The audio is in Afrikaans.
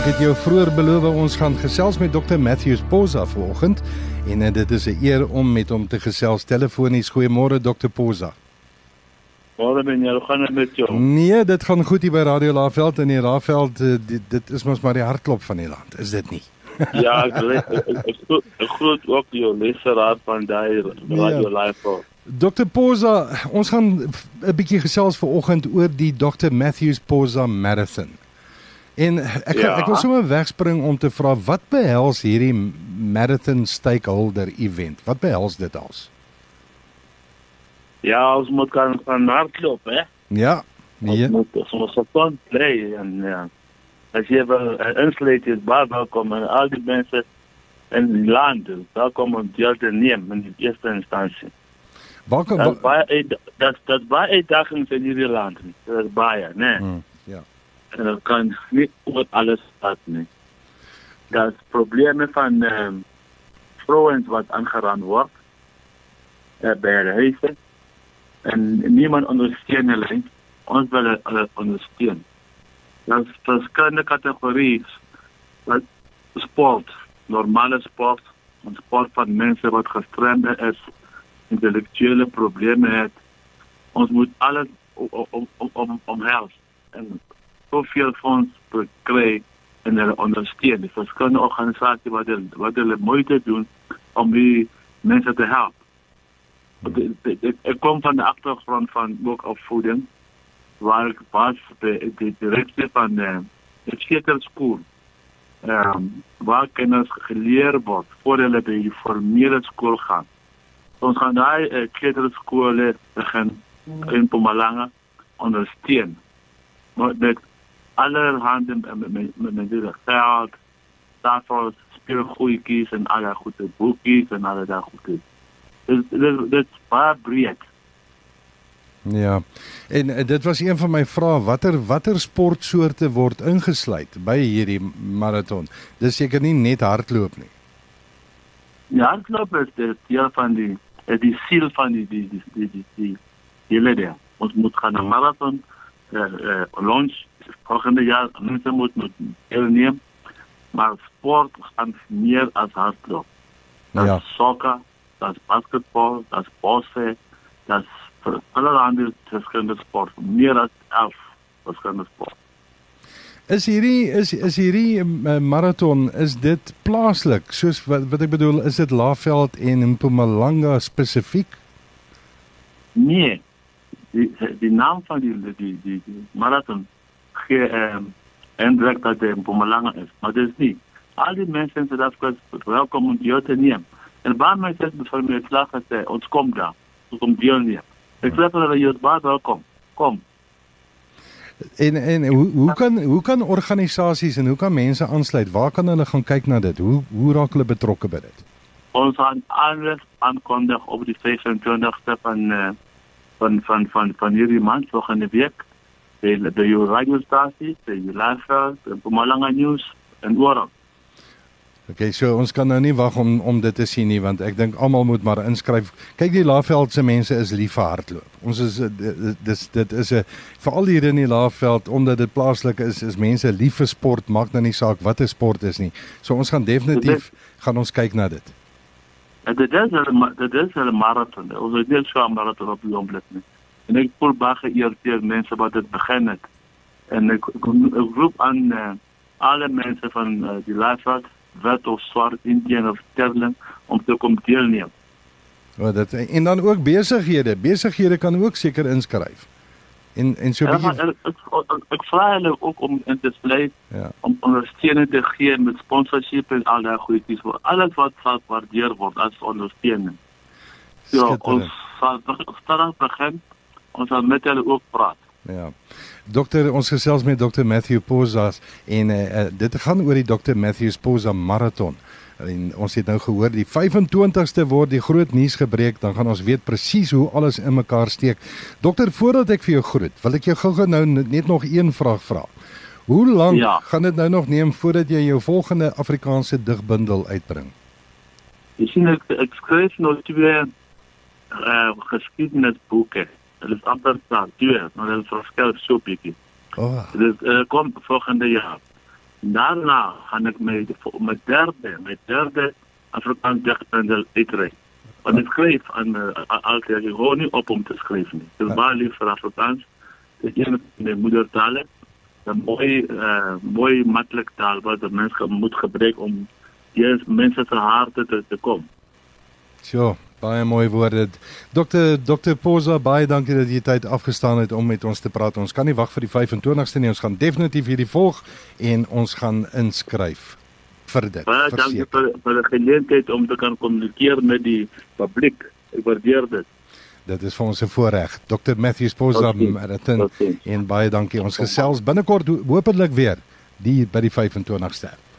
Ek het jou vroeër beloof ons gaan gesels met Dr Matthews Posa vanoggend en eh, dit is 'n eer om met hom te gesels telefonies. Goeiemôre Dr Posa. Môre ben jy gaan met jou? Nee, dit gaan goed hier by Radio Laveld en die Laveld eh, dit, dit is mos maar die hartklop van die land, is dit nie? ja, ek groet ook jou leseraar van daai Radio ja. Laveld. Dr Posa, ons gaan 'n bietjie gesels vanoggend oor die Dr Matthews Posa Marathon. En ek ja. ek wil sommer wegspring om te vra wat behels hierdie marathon stakeholder event? Wat behels dit als? Ja, ons moet kan van hardloop, hè? Ja. Nee. Ons moet ons dan play en ja. As jy uh, insluit is baie welkom en al die mense in die land, daar kom om deel te neem in die eerste instansie. Waar dat baie dat dat baie dagings in hierdie land. Dit is baie, né? Nee. Hmm en dat kan nie oor alles praat nie. Daar's probleme van ehm um, vrouens wat aangeraan word uh, by die huise en niemand ondersteun hulle. Ons wil hulle ondersteun. Daar's verskillende kategorieë wat sport, normale sport, en sport van mense wat gestremd is, intellektuele probleme het. Ons moet alles om om om om, om help en soveel fonds kry en hulle ondersteun. Die verskillende organisasies wat hulle wat hulle moeite doen om die mense te help. Ek kom van die agtergrond van ook opvoeding waar ek was by die direkteur van die Skieterskool. Ehm um, waar kinders geleer word voor hulle by die formele skool gaan. Ons gaan daai uh, kleuterskole begin in Mpumalanga ondersteun. Maar dit allerhande die geld daarvoor speelgoedjies en al daai goede boekies en al daai goede. Dit dit dit baie breed. Ja. En uh, dit was een van my vrae, watter watter sportsoorte word ingesluit by hierdie maraton? Dis seker nie net hardloop nie. Ja, hardloop is dit deel van die eh, die siel van die die die die die, die hele ding. Ons moet gaan 'n maraton eh uh, uh, launch volgende jaar mense moet moet deelneem. Maar sport gaan meer as hardloop. Dat ja. soccer, dat basketbal, dat bosse, dat allerlei verschillende sport, meer as 11 verschillende sport. Is hierdie is is hierdie uh, maraton is dit plaaslik soos wat wat ek bedoel is dit Laveld en Mpumalanga spesifiek? Nee. Die die naam van die die die, die maraton gee ehm indruk dat dit Mpumalanga is, maar dit is nie. Al die mense in Suid-Afrika is welkom om deel te neem. En baie mense het vir my geslag gesê, ons kom daar, ons kom deel neem. Ek sê vir hulle jy is baie welkom. Kom. En en hoe hoe kan hoe kan organisasies en hoe kan mense aansluit? Waar kan hulle gaan kyk na dit? Hoe hoe raak hulle betrokke by dit? Ons gaan alles aankondig op die 25ste van uh, van van van van hierdie maand volgende week by by jou radiostasie, by jou luister, by Mpumalanga News en oral. Okay, so ons kan nou nie wag om om dit te sien nie want ek dink almal moet maar inskryf. Kyk die Laagveld se mense is lief vir hardloop. Ons is dis dit is 'n veral hier in die Laagveld omdat dit plaaslik is, is mense lief vir sport, maak nou nie saak wat 'n sport is nie. So ons gaan definitief gaan ons kyk na dit. Dit is 'n dit is 'n marathon. Ons het nie so 'n marathon op die oomblik nie en ek voel baie geëerd deur mense wat dit begin het en ek, ek, ek roep aan uh, alle mense van uh, die lifeguard wat of swart indien of sterling om te kom deelneem. Wat dit en dan ook besighede, besighede kan ook seker inskryf. En en so ja, bietjie ek ek, ek vra hulle ook om in te sluit ja. om ondersteuning te gee met sponsorship en al daai goedjies vir alles wat sal waardeer word as ondersteuning. Ja, ons sal staan begin ons gaan met hulle ook praat. Ja. Dokter, ons gesels met Dr Matthew Pozas en uh, dit gaan oor die Dr Matthew Posa marathon. En ons het nou gehoor die 25ste word die groot nuus gebreek, dan gaan ons weet presies hoe alles in mekaar steek. Dokter, voordat ek vir jou groet, wil ek jou gou-gou nou net nog een vraag vra. Hoe lank ja. gaan dit nou nog neem voordat jy jou volgende Afrikaanse digbundel uitbring? Ek sien ek, ek skryf nog twee uh, geskiedenisboeke. Dit is amper klaar, twee, maar dit verskil so bietjie. Oh. Dit uh, kom volgende jaar. Daarna gaan ek my my derde, my derde Afrikaans digtbundel uitreik. Want ek skryf aan uh, altyd ek hoor nie op om te skryf nie. Dit is baie lief vir Afrikaans. Dit is een van my moedertale. 'n mooi uh, mooi maklik taal wat mense moet gebruik om die mense se harte te, te kom. Sjoe, baie mooi woorde. Dokter Dokter Posa, baie dankie dat jy tyd afgestaan het om met ons te praat. Ons kan nie wag vir die 25ste nie. Ons gaan definitief hierdie volg en ons gaan inskryf vir dit. Baie dankie vir vir die geleentheid om te kan kommunikeer met die publiek. Ek waardeer dit. Dit is vir ons 'n voorreg. Dr Matthew Posa Marathon en baie dankie. Ons gesels binnekort hopelik weer die by die 25ste.